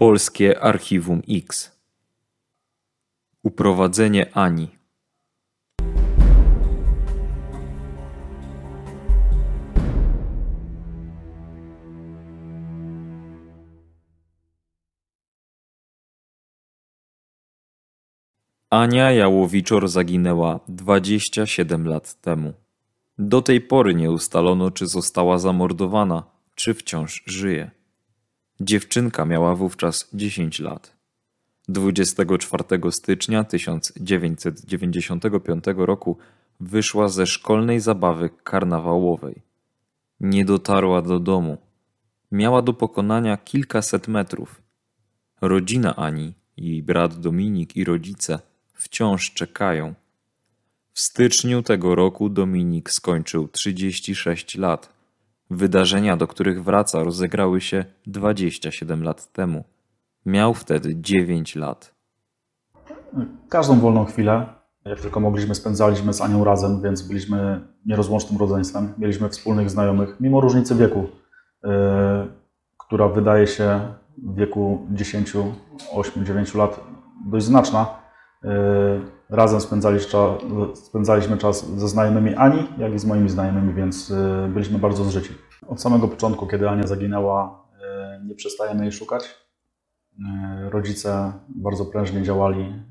Polskie Archiwum X Uprowadzenie Ani Ania Jałowiczor zaginęła 27 lat temu. Do tej pory nie ustalono, czy została zamordowana, czy wciąż żyje. Dziewczynka miała wówczas 10 lat. 24 stycznia 1995 roku wyszła ze szkolnej zabawy karnawałowej. Nie dotarła do domu. Miała do pokonania kilkaset metrów. Rodzina Ani, jej brat Dominik i rodzice wciąż czekają. W styczniu tego roku Dominik skończył 36 lat. Wydarzenia, do których wraca, rozegrały się 27 lat temu. Miał wtedy 9 lat. Każdą wolną chwilę, jak tylko mogliśmy, spędzaliśmy z Anią razem, więc byliśmy nierozłącznym rodzeństwem. Mieliśmy wspólnych znajomych, mimo różnicy wieku, yy, która wydaje się w wieku 10, 8, 9 lat dość znaczna. Yy, razem spędzaliśmy czas, ze znajomymi Ani, jak i z moimi znajomymi, więc yy, byliśmy bardzo zżyci. Od samego początku, kiedy Ania zaginęła, yy, nie przestajemy jej szukać. Rodzice bardzo prężnie działali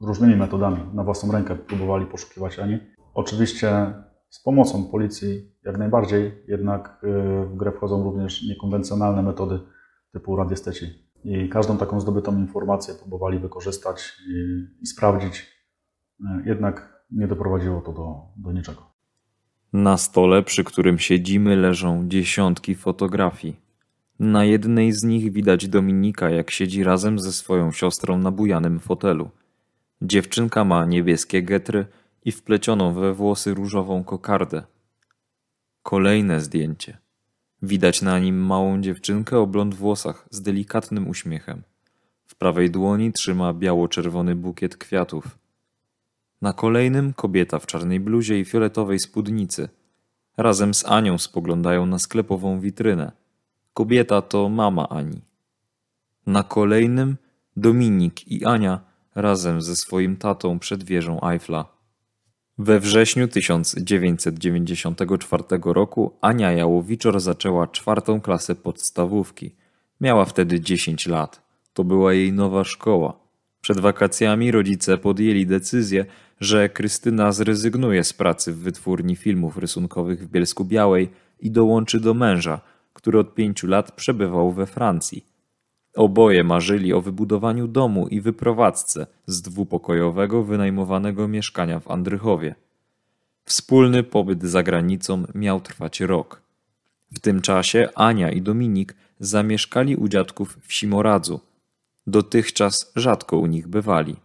różnymi metodami. Na własną rękę próbowali poszukiwać Ani. Oczywiście z pomocą policji jak najbardziej, jednak w grę wchodzą również niekonwencjonalne metody typu radiesteci. I każdą taką zdobytą informację próbowali wykorzystać i, i sprawdzić. Yy, Jednak nie doprowadziło to do, do niczego. Na stole, przy którym siedzimy, leżą dziesiątki fotografii. Na jednej z nich widać Dominika, jak siedzi razem ze swoją siostrą na bujanym fotelu. Dziewczynka ma niebieskie getry i wplecioną we włosy różową kokardę. Kolejne zdjęcie. Widać na nim małą dziewczynkę o blond włosach z delikatnym uśmiechem. W prawej dłoni trzyma biało-czerwony bukiet kwiatów. Na kolejnym kobieta w czarnej bluzie i fioletowej spódnicy. Razem z Anią spoglądają na sklepową witrynę. Kobieta to mama Ani. Na kolejnym Dominik i Ania razem ze swoim tatą przed wieżą Eiffla. We wrześniu 1994 roku Ania Jałowiczor zaczęła czwartą klasę podstawówki. Miała wtedy 10 lat. To była jej nowa szkoła. Przed wakacjami rodzice podjęli decyzję, że Krystyna zrezygnuje z pracy w wytwórni filmów rysunkowych w Bielsku Białej i dołączy do męża, który od pięciu lat przebywał we Francji. Oboje marzyli o wybudowaniu domu i wyprowadzce z dwupokojowego wynajmowanego mieszkania w Andrychowie. Wspólny pobyt za granicą miał trwać rok. W tym czasie Ania i Dominik zamieszkali u dziadków w Simoradzu. Dotychczas rzadko u nich bywali.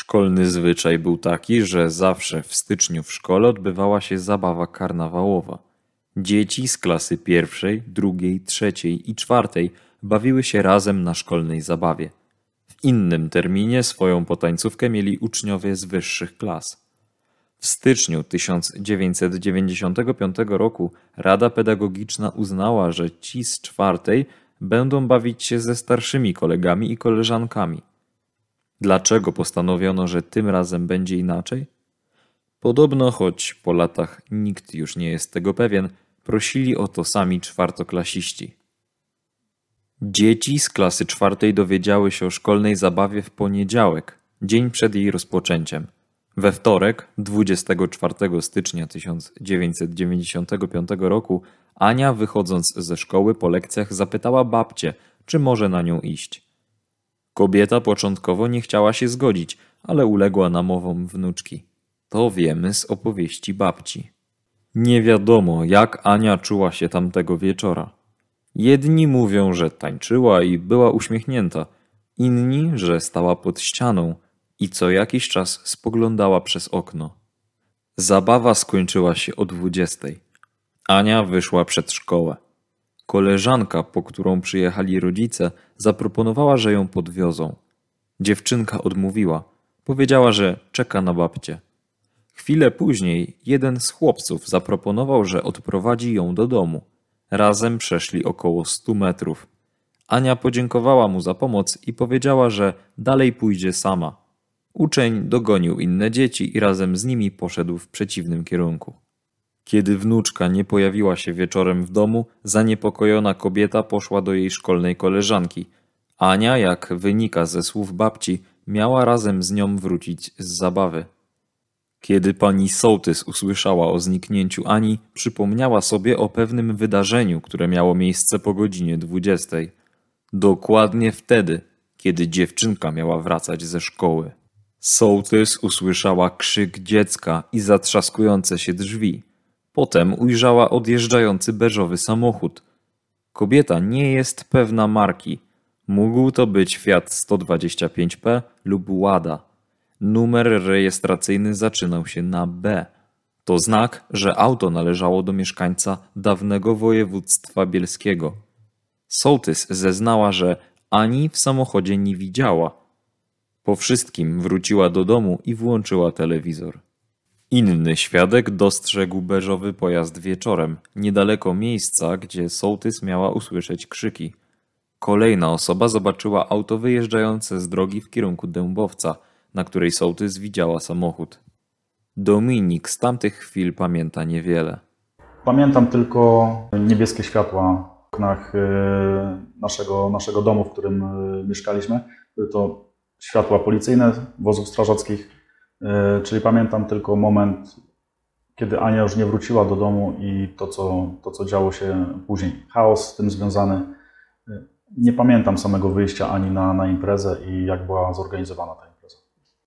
Szkolny zwyczaj był taki, że zawsze w styczniu w szkole odbywała się zabawa karnawałowa. Dzieci z klasy pierwszej, drugiej, trzeciej i czwartej bawiły się razem na szkolnej zabawie. W innym terminie swoją potańcówkę mieli uczniowie z wyższych klas. W styczniu 1995 roku Rada Pedagogiczna uznała, że ci z czwartej będą bawić się ze starszymi kolegami i koleżankami. Dlaczego postanowiono, że tym razem będzie inaczej? Podobno, choć po latach nikt już nie jest tego pewien, prosili o to sami czwartoklasiści. Dzieci z klasy czwartej dowiedziały się o szkolnej zabawie w poniedziałek, dzień przed jej rozpoczęciem. We wtorek, 24 stycznia 1995 roku, Ania, wychodząc ze szkoły po lekcjach, zapytała babcię, czy może na nią iść. Kobieta początkowo nie chciała się zgodzić, ale uległa namowom wnuczki. To wiemy z opowieści babci. Nie wiadomo, jak Ania czuła się tamtego wieczora. Jedni mówią, że tańczyła i była uśmiechnięta, inni, że stała pod ścianą i co jakiś czas spoglądała przez okno. Zabawa skończyła się o dwudziestej. Ania wyszła przed szkołę. Koleżanka, po którą przyjechali rodzice, zaproponowała, że ją podwiozą. Dziewczynka odmówiła. Powiedziała, że czeka na babcię. Chwilę później jeden z chłopców zaproponował, że odprowadzi ją do domu. Razem przeszli około stu metrów. Ania podziękowała mu za pomoc i powiedziała, że dalej pójdzie sama. Uczeń dogonił inne dzieci i razem z nimi poszedł w przeciwnym kierunku. Kiedy wnuczka nie pojawiła się wieczorem w domu, zaniepokojona kobieta poszła do jej szkolnej koleżanki. Ania, jak wynika ze słów babci, miała razem z nią wrócić z zabawy. Kiedy pani sołtys usłyszała o zniknięciu Ani, przypomniała sobie o pewnym wydarzeniu, które miało miejsce po godzinie dwudziestej. Dokładnie wtedy, kiedy dziewczynka miała wracać ze szkoły. Sołtys usłyszała krzyk dziecka i zatrzaskujące się drzwi. Potem ujrzała odjeżdżający beżowy samochód. Kobieta nie jest pewna marki. Mógł to być Fiat 125P lub Łada. Numer rejestracyjny zaczynał się na B. To znak, że auto należało do mieszkańca dawnego województwa bielskiego. Sołtys zeznała, że ani w samochodzie nie widziała. Po wszystkim wróciła do domu i włączyła telewizor. Inny świadek dostrzegł beżowy pojazd wieczorem, niedaleko miejsca, gdzie sołtys miała usłyszeć krzyki. Kolejna osoba zobaczyła auto wyjeżdżające z drogi w kierunku Dębowca, na której sołtys widziała samochód. Dominik z tamtych chwil pamięta niewiele. Pamiętam tylko niebieskie światła w oknach e, naszego, naszego domu, w którym e, mieszkaliśmy. Były to światła policyjne wozów strażackich, czyli pamiętam tylko moment, kiedy Ania już nie wróciła do domu i to, co, to, co działo się później. Chaos z tym związany. Nie pamiętam samego wyjścia Ani na, na imprezę i jak była zorganizowana ta impreza.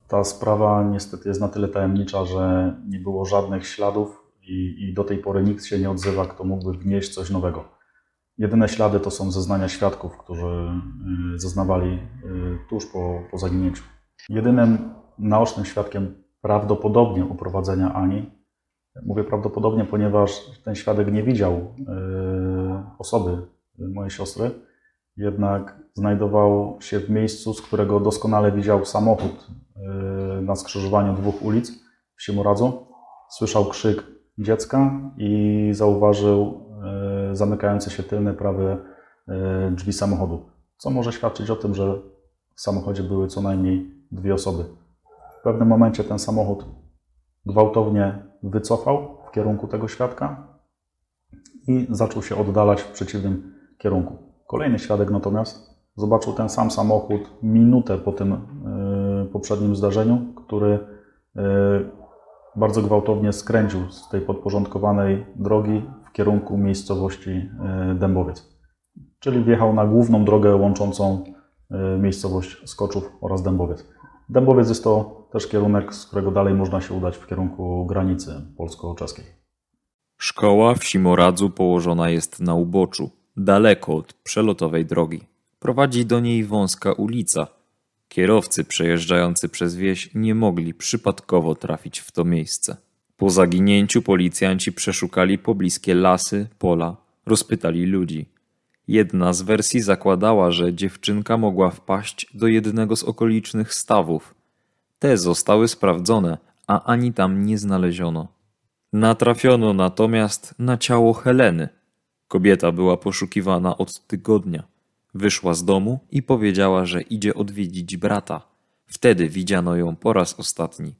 Ta sprawa niestety jest na tyle tajemnicza, że nie było żadnych śladów i, i do tej pory nikt się nie odzywa, kto mógłby wnieść coś nowego. Jedyne ślady to są zeznania świadków, którzy y, zeznawali tuż po, po zaginięciu. Jedynym naocznym świadkiem prawdopodobnie uprowadzenia Ani, mówię prawdopodobnie, ponieważ ten świadek nie widział y, osoby mojej siostry, jednak znajdował się w miejscu, z którego doskonale widział samochód na skrzyżowaniu dwóch ulic w Simoradzu. Słyszał krzyk dziecka i zauważył zamykające się tylne prawe e, drzwi samochodu, co może świadczyć o tym, że w samochodzie były co najmniej dwie osoby. W pewnym momencie ten samochód gwałtownie wycofał w kierunku tego świadka i zaczął się oddalać w przeciwnym kierunku. Kolejny świadek natomiast zobaczył ten sam samochód minutę po tym e, poprzednim zdarzeniu, który e, bardzo gwałtownie skręcił z tej podporządkowanej drogi kierunku miejscowości e, Dębowiec. Czyli wjechał na główną drogę łączącą miejscowość Skoczów oraz Dębowiec. Dębowiec jest to też kierunek, z którego dalej można się udać w kierunku granicy polsko-czeskiej. Szkoła w Simoradzu położona jest na uboczu, daleko od przelotowej drogi. Prowadzi do niej wąska ulica. Kierowcy przejeżdżający przez wieś nie mogli przypadkowo trafić w to miejsce. Po zaginięciu policjanci przeszukali pobliskie lasy, pola, rozpytali ludzi. Jedna z wersji zakładała, że dziewczynka mogła wpaść do jednego z okolicznych stawów. Te zostały sprawdzone, a ani tam nie znaleziono. Natrafiono natomiast na ciało Heleny. Kobieta była poszukiwana od tygodnia. Wyszła z domu i powiedziała, że idzie odwiedzić brata. Wtedy widziano ją po raz ostatni.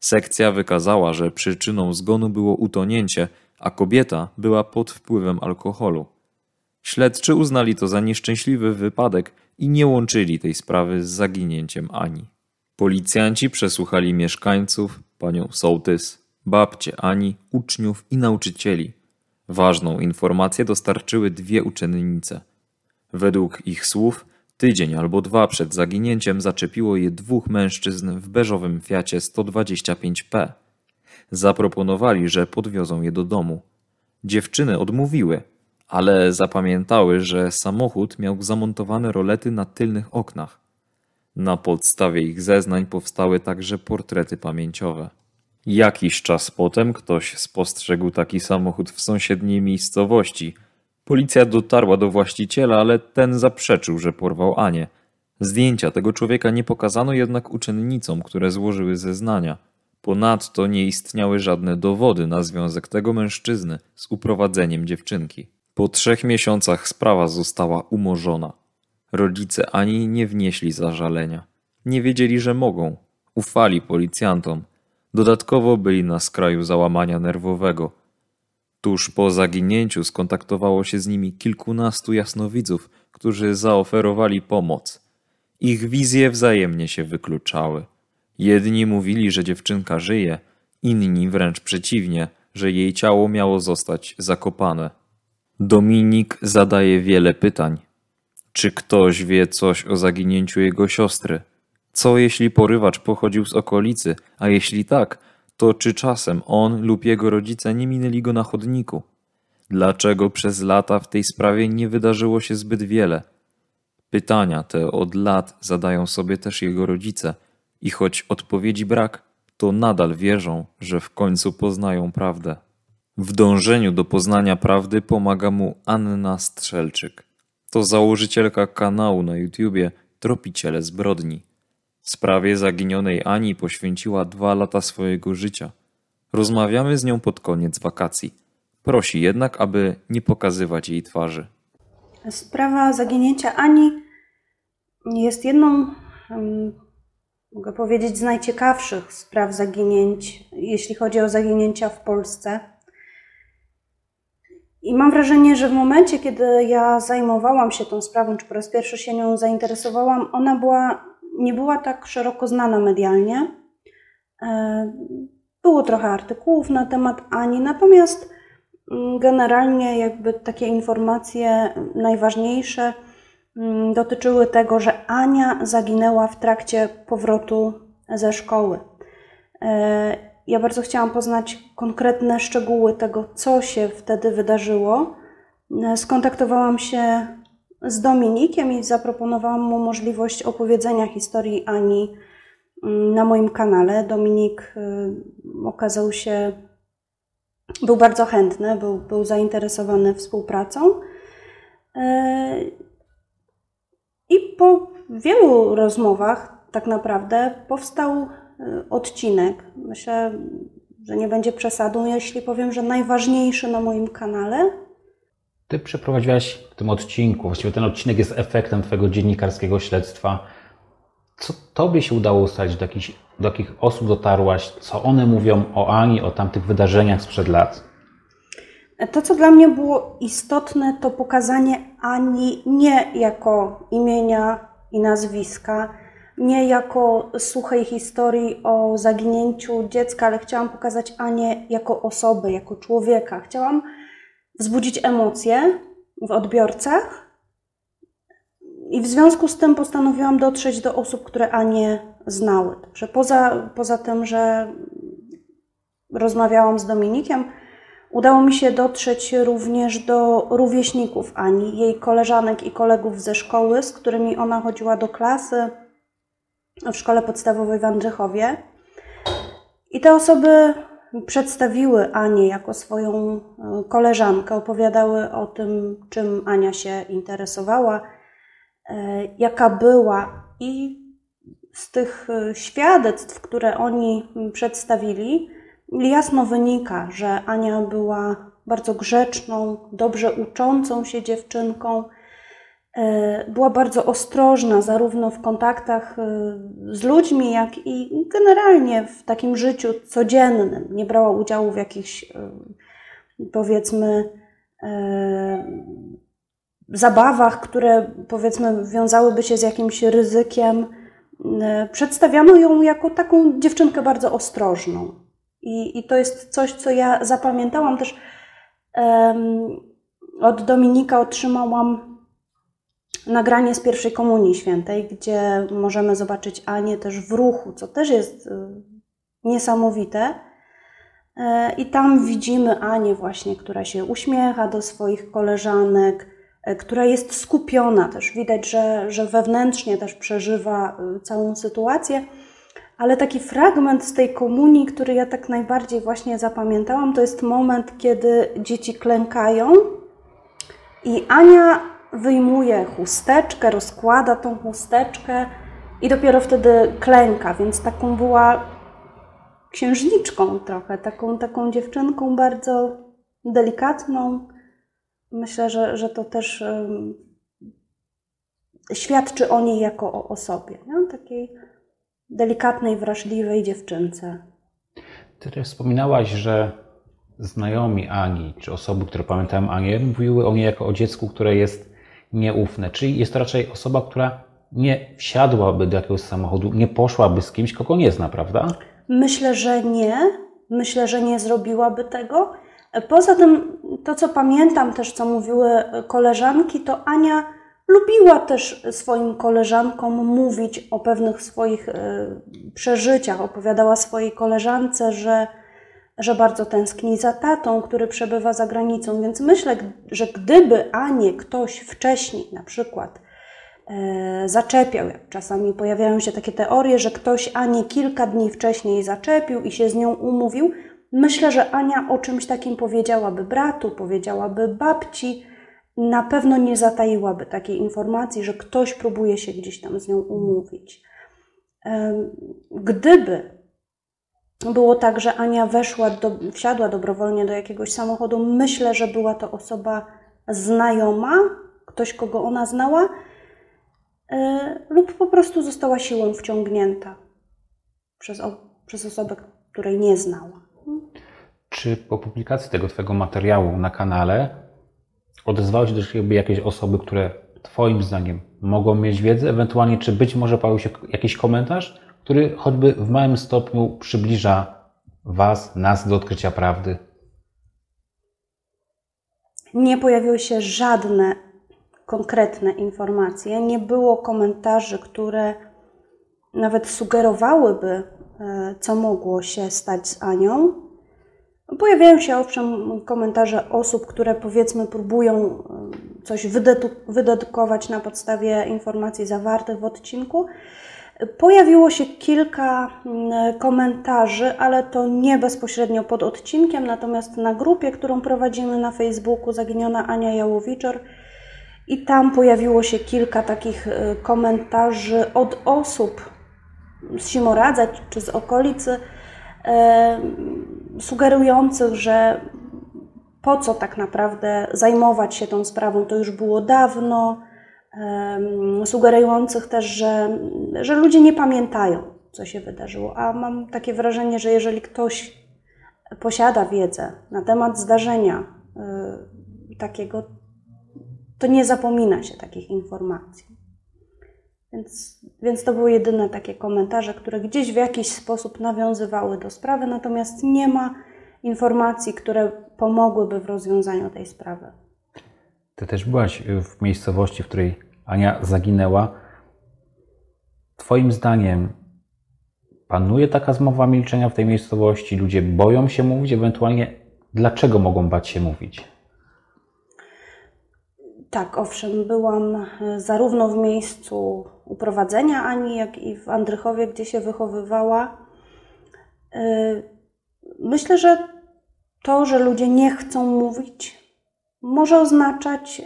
Sekcja wykazała, że przyczyną zgonu było utonięcie, a kobieta była pod wpływem alkoholu. Śledczy uznali to za nieszczęśliwy wypadek i nie łączyli tej sprawy z zaginięciem Ani. Policjanci przesłuchali mieszkańców, panią sołtys, babcie Ani, uczniów i nauczycieli. Ważną informację dostarczyły dwie uczennice. Według ich słów Tydzień albo dwa przed zaginięciem zaczepiło je dwóch mężczyzn w beżowym Fiacie 125P. Zaproponowali, że podwiozą je do domu. Dziewczyny odmówiły, ale zapamiętały, że samochód miał zamontowane rolety na tylnych oknach. Na podstawie ich zeznań powstały także portrety pamięciowe. Jakiś czas potem ktoś spostrzegł taki samochód w sąsiedniej miejscowości – Policja dotarła do właściciela, ale ten zaprzeczył, że porwał Anię. Zdjęcia tego człowieka nie pokazano jednak uczennicom, które złożyły zeznania. Ponadto nie istniały żadne dowody na związek tego mężczyzny z uprowadzeniem dziewczynki. Po trzech miesiącach sprawa została umorzona. Rodzice ani nie wnieśli zażalenia. Nie wiedzieli, że mogą. Ufali policjantom. Dodatkowo byli na skraju załamania nerwowego. Tuż po zaginięciu skontaktowało się z nimi kilkunastu jasnowidzów, którzy zaoferowali pomoc. Ich wizje wzajemnie się wykluczały. Jedni mówili, że dziewczynka żyje, inni wręcz przeciwnie, że jej ciało miało zostać zakopane. Dominik zadaje wiele pytań. Czy ktoś wie coś o zaginięciu jego siostry? Co jeśli porywacz pochodził z okolicy, a jeśli tak, to czy czasem on lub jego rodzice nie minęli go na chodniku? Dlaczego przez lata w tej sprawie nie wydarzyło się zbyt wiele? Pytania te od lat zadają sobie też jego rodzice i choć odpowiedzi brak, to nadal wierzą, że w końcu poznają prawdę. W dążeniu do poznania prawdy pomaga mu Anna Strzelczyk. To założycielka kanału na YouTubie Tropiciele Zbrodni. Sprawie zaginionej Ani poświęciła dwa lata swojego życia. Rozmawiamy z nią pod koniec wakacji. Prosi jednak, aby nie pokazywać jej twarzy. Sprawa zaginięcia Ani jest jedną, mogę powiedzieć, z najciekawszych spraw zaginięć, jeśli chodzi o zaginięcia w Polsce. I mam wrażenie, że w momencie, kiedy ja zajmowałam się tą sprawą, czy po raz pierwszy się nią zainteresowałam, ona była, nie była tak szeroko znana medialnie. E, było trochę artykułów na temat Ani, natomiast mm, generalnie jakby takie informacje najważniejsze mm, dotyczyły tego, że Ania zaginęła w trakcie powrotu ze szkoły. Ja bardzo chciałam poznać konkretne szczegóły tego, co się wtedy wydarzyło. E, skontaktowałam się z Dominikiem i zaproponowałam mu możliwość opowiedzenia historii Ani mm, na moim kanale. Dominik e, okazał się, był bardzo chętny, był, był zainteresowany współpracą. E, I po wielu rozmowach, tak naprawdę, powstał odcinek. Myślę, że nie będzie przesadą, jeśli powiem, że najważniejszy na moim kanale. Ty przeprowadziłaś w tym odcinku, właściwie ten odcinek jest efektem Twojego dziennikarskiego śledztwa. Co Tobie się udało ustalić, do jakich, do jakich osób dotarłaś, co one mówią o Ani, o tamtych wydarzeniach sprzed lat? To, co dla mnie było istotne, to pokazanie Ani nie jako imienia i nazwiska, nie jako suchej historii o zaginięciu dziecka, ale chciałam pokazać Anię jako osobę, jako człowieka. Chciałam wzbudzić emocje w odbiorcach i w związku z tym postanowiłam dotrzeć do osób, które Anię znały. Także poza, poza tym, że rozmawiałam z Dominikiem, udało mi się dotrzeć również do rówieśników Ani, jej koleżanek i kolegów ze szkoły, z którymi ona chodziła do klasy w szkole podstawowej w Andrzechowie. I te osoby przedstawiły Anię jako swoją e, koleżankę, opowiadały o tym, czym Ania się interesowała, e, jaka była. I z tych e, świadectw, które oni przedstawili, jasno wynika, że Ania była bardzo grzeczną, dobrze uczącą się dziewczynką, była bardzo ostrożna zarówno w kontaktach e, z ludźmi, jak i generalnie w takim życiu codziennym. Nie brała udziału w jakichś, e, powiedzmy, zabawach, które powiedzmy wiązałyby się z jakimś ryzykiem. Przedstawiano ją jako taką dziewczynkę bardzo ostrożną. I, i to jest coś, co ja zapamiętałam też. Od Dominika otrzymałam nagranie z pierwszej Komunii Świętej, gdzie możemy zobaczyć Anię też w ruchu, co też jest y, niesamowite. E, I tam widzimy Anię właśnie, która się uśmiecha do swoich koleżanek, e, która jest skupiona też. Widać, że, że wewnętrznie też przeżywa y, całą sytuację. Ale taki fragment z tej komunii, który ja tak najbardziej właśnie zapamiętałam, to jest moment, kiedy dzieci klękają i Ania wyjmuje chusteczkę, rozkłada tą chusteczkę i dopiero wtedy klęka, więc taką była księżniczką trochę, taką, taką dziewczynką bardzo delikatną. Myślę, że, że to też świadczy o niej jako o osobie, nie? takiej delikatnej, wrażliwej dziewczynce. Ty też wspominałaś, że znajomi Ani, czy osoby, które pamiętają Anię, mówiły o niej jako o dziecku, które jest nieufne. Czyli jest to raczej osoba, która nie wsiadłaby do jakiegoś samochodu, nie poszłaby z kimś, kogo nie zna, prawda? Myślę, że nie. Myślę, że nie zrobiłaby tego. Poza tym, to co pamiętam też, co mówiły koleżanki, to Ania lubiła też swoim koleżankom mówić o pewnych swoich e, przeżyciach. Opowiadała swojej koleżance, że, że bardzo tęskni za tatą, który przebywa za granicą. Więc myślę, że gdyby Anię ktoś wcześniej na przykład e, zaczepiał, jak czasami pojawiają się takie teorie, że ktoś Anię kilka dni wcześniej zaczepił i się z nią umówił, myślę, że Ania o czymś takim powiedziałaby bratu, powiedziałaby babci, na pewno nie zataiłaby takiej informacji, że ktoś próbuje się gdzieś tam z nią umówić. Gdyby było tak, że Ania weszła, do, wsiadła dobrowolnie do jakiegoś samochodu, myślę, że była to osoba znajoma, ktoś, kogo ona znała, e, lub po prostu została siłą wciągnięta przez, przez osobę, której nie znała. Czy po publikacji tego Twojego materiału na kanale odezwały się do Ciebie jakieś osoby, które Twoim zdaniem mogą mieć wiedzę, ewentualnie czy być może pojawił się jakiś komentarz, który choćby w małym stopniu przybliża Was, nas do odkrycia prawdy? Nie pojawiły się żadne konkretne informacje, nie było komentarzy, które nawet sugerowałyby, e, co mogło się stać z Anią. Pojawiają się owszem komentarze osób, które powiedzmy próbują coś wydedukować na podstawie informacji zawartych w odcinku. Pojawiło się kilka komentarzy, ale to nie bezpośrednio pod odcinkiem, natomiast na grupie, którą prowadzimy na Facebooku, Zaginiona Ania Jałowiczor, i tam pojawiło się kilka takich y, komentarzy od osób z Simoradza czy z okolicy, sugerujących, że po co tak naprawdę zajmować się tą sprawą, to już było dawno, sugerujących też, że, że ludzie nie pamiętają, co się wydarzyło. A mam takie wrażenie, że jeżeli ktoś posiada wiedzę na temat zdarzenia y, takiego, to nie zapomina się takich informacji. Więc, więc to były jedyne takie komentarze, które gdzieś w jakiś sposób nawiązywały do sprawy, natomiast nie ma informacji, które pomogłyby w rozwiązaniu tej sprawy. Ty też byłaś w miejscowości, w której Ania zaginęła. Twoim zdaniem panuje taka zmowa milczenia w tej miejscowości? Ludzie boją się mówić, ewentualnie dlaczego mogą bać się mówić? Tak, owszem, byłam e, zarówno w miejscu uprowadzenia Ani, jak i w Andrychowie, gdzie się wychowywała. E, myślę, że to, że ludzie nie chcą mówić, może oznaczać,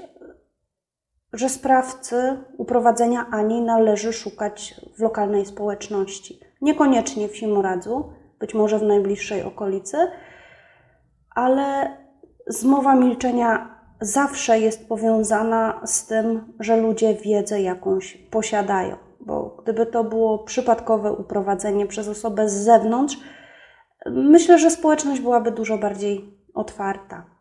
że sprawcy uprowadzenia Ani należy szukać w lokalnej społeczności. Niekoniecznie w Simoradzu, być może w najbliższej okolicy, ale zmowa milczenia zawsze jest powiązana z tym, że ludzie wiedzę jakąś posiadają. Bo gdyby to było przypadkowe uprowadzenie przez osobę z zewnątrz, myślę, że społeczność byłaby dużo bardziej otwarta.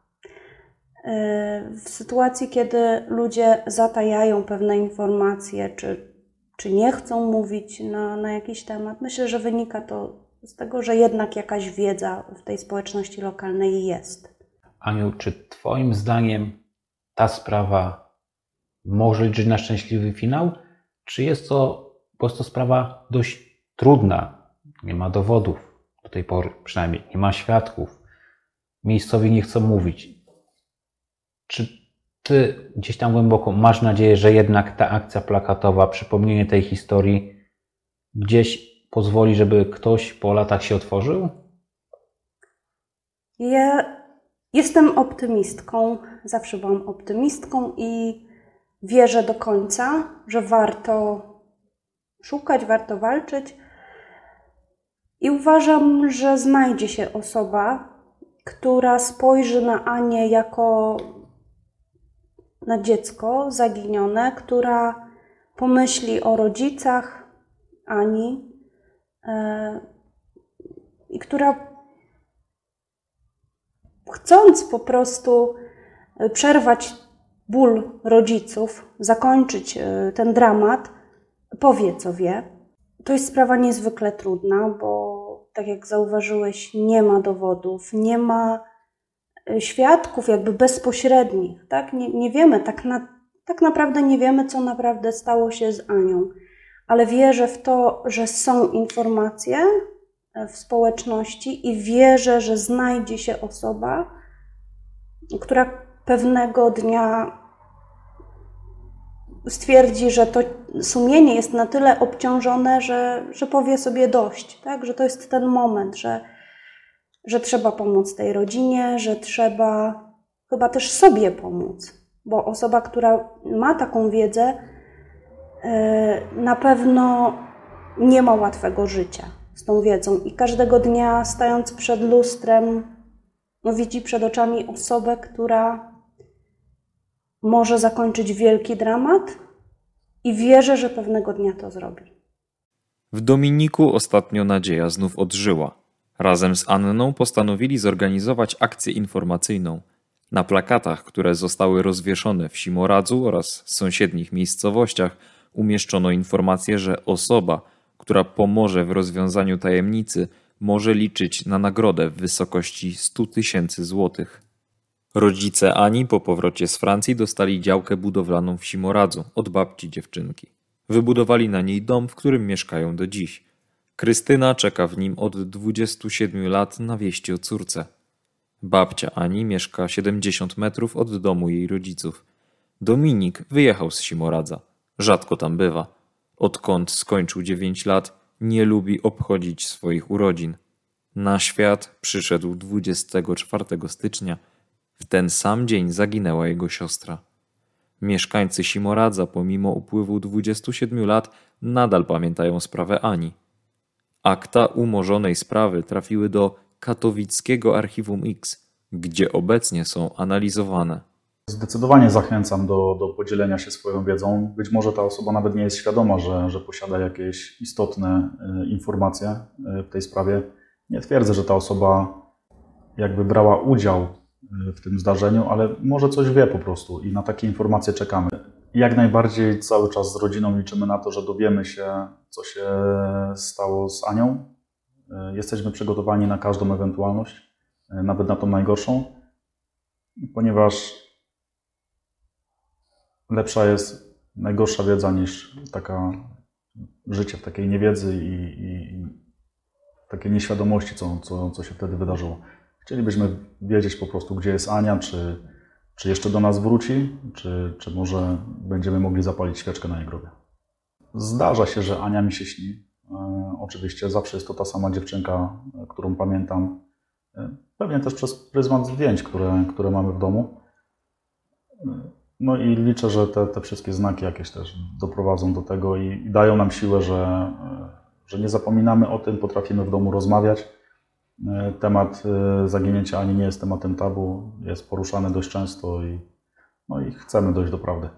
W sytuacji, kiedy ludzie zatajają pewne informacje, czy, czy nie chcą mówić na, na jakiś temat, myślę, że wynika to z tego, że jednak jakaś wiedza w tej społeczności lokalnej jest. Aniu, czy Twoim zdaniem ta sprawa może liczyć na szczęśliwy finał? Czy jest to po prostu sprawa dość trudna? Nie ma dowodów do tej pory, przynajmniej nie ma świadków. Miejscowi nie chcą mówić. Czy Ty gdzieś tam głęboko masz nadzieję, że jednak ta akcja plakatowa, przypomnienie tej historii, gdzieś pozwoli, żeby ktoś po latach się otworzył? Ja Jestem optymistką, zawsze byłam optymistką i wierzę do końca, że warto szukać, warto walczyć. I uważam, że znajdzie się osoba, która spojrzy na Anię jako na dziecko zaginione, która pomyśli o rodzicach Ani e, i która chcąc po prostu przerwać ból rodziców, zakończyć e, ten dramat, powie co wie. To jest sprawa niezwykle trudna, bo tak jak zauważyłeś, nie ma dowodów, nie ma e, świadków jakby bezpośrednich, tak? Nie, nie wiemy, tak, na, tak naprawdę nie wiemy, co naprawdę stało się z Anią, ale wierzę w to, że są informacje e, w społeczności i wierzę, że znajdzie się osoba, która pewnego dnia stwierdzi, że to sumienie jest na tyle obciążone, że, że powie sobie dość, tak? że to jest ten moment, że, że trzeba pomóc tej rodzinie, że trzeba chyba też sobie pomóc, bo osoba, która ma taką wiedzę, e, na pewno nie ma łatwego życia z tą wiedzą i każdego dnia stając przed lustrem, no widzi przed oczami osobę, która może zakończyć wielki dramat i wierzę, że pewnego dnia to zrobi. W Dominiku ostatnio nadzieja znów odżyła. Razem z Anną postanowili zorganizować akcję informacyjną. Na plakatach, które zostały rozwieszone w Simoradzu oraz sąsiednich miejscowościach, umieszczono informację, że osoba, która pomoże w rozwiązaniu tajemnicy, może liczyć na nagrodę w wysokości 100 tysięcy złotych. Rodzice Ani po powrocie z Francji dostali działkę budowlaną w Simoradzu od babci dziewczynki. Wybudowali na niej dom, w którym mieszkają do dziś. Krystyna czeka w nim od 27 lat na wieści o córce. Babcia Ani mieszka 70 metrów od domu jej rodziców. Dominik wyjechał z Simoradza. Rzadko tam bywa. Odkąd skończył 9 lat, nie lubi obchodzić swoich urodzin. Na świat przyszedł 24 stycznia w ten sam dzień zaginęła jego siostra. Mieszkańcy Simoradza, pomimo upływu 27 lat, nadal pamiętają sprawę Ani. Akta umorzonej sprawy trafiły do katowickiego Archiwum X, gdzie obecnie są analizowane. Zdecydowanie zachęcam do, do podzielenia się swoją wiedzą. Być może ta osoba nawet nie jest świadoma, że, że posiada jakieś istotne y, informacje y, w tej sprawie. Nie twierdzę, że ta osoba jakby brała udział w tym zdarzeniu, ale może coś wie po prostu i na takie informacje czekamy. Jak najbardziej cały czas z rodziną liczymy na to, że dowiemy się, co się stało z Anią. Jesteśmy przygotowani na każdą ewentualność, nawet na tą najgorszą, ponieważ lepsza jest najgorsza wiedza niż taka życie w takiej niewiedzy i, i, i takiej nieświadomości, co, co, co się wtedy wydarzyło. Chcielibyśmy wiedzieć po prostu, gdzie jest Ania, czy, czy jeszcze do nas wróci, czy, czy może będziemy mogli zapalić świeczkę na jej grobie. Zdarza się, że Ania mi się śni. E, oczywiście zawsze jest to ta sama dziewczynka, którą pamiętam. E, pewnie też przez pryzmat zdjęć, które, które mamy w domu. E, no i liczę, że te, te wszystkie znaki jakieś też doprowadzą do tego i, i dają nam siłę, że, e, że nie zapominamy o tym, potrafimy w domu rozmawiać E, temat e, zaginięcia Ani nie jest tematem tabu, jest poruszany dość często i, no i chcemy dojść do prawdy.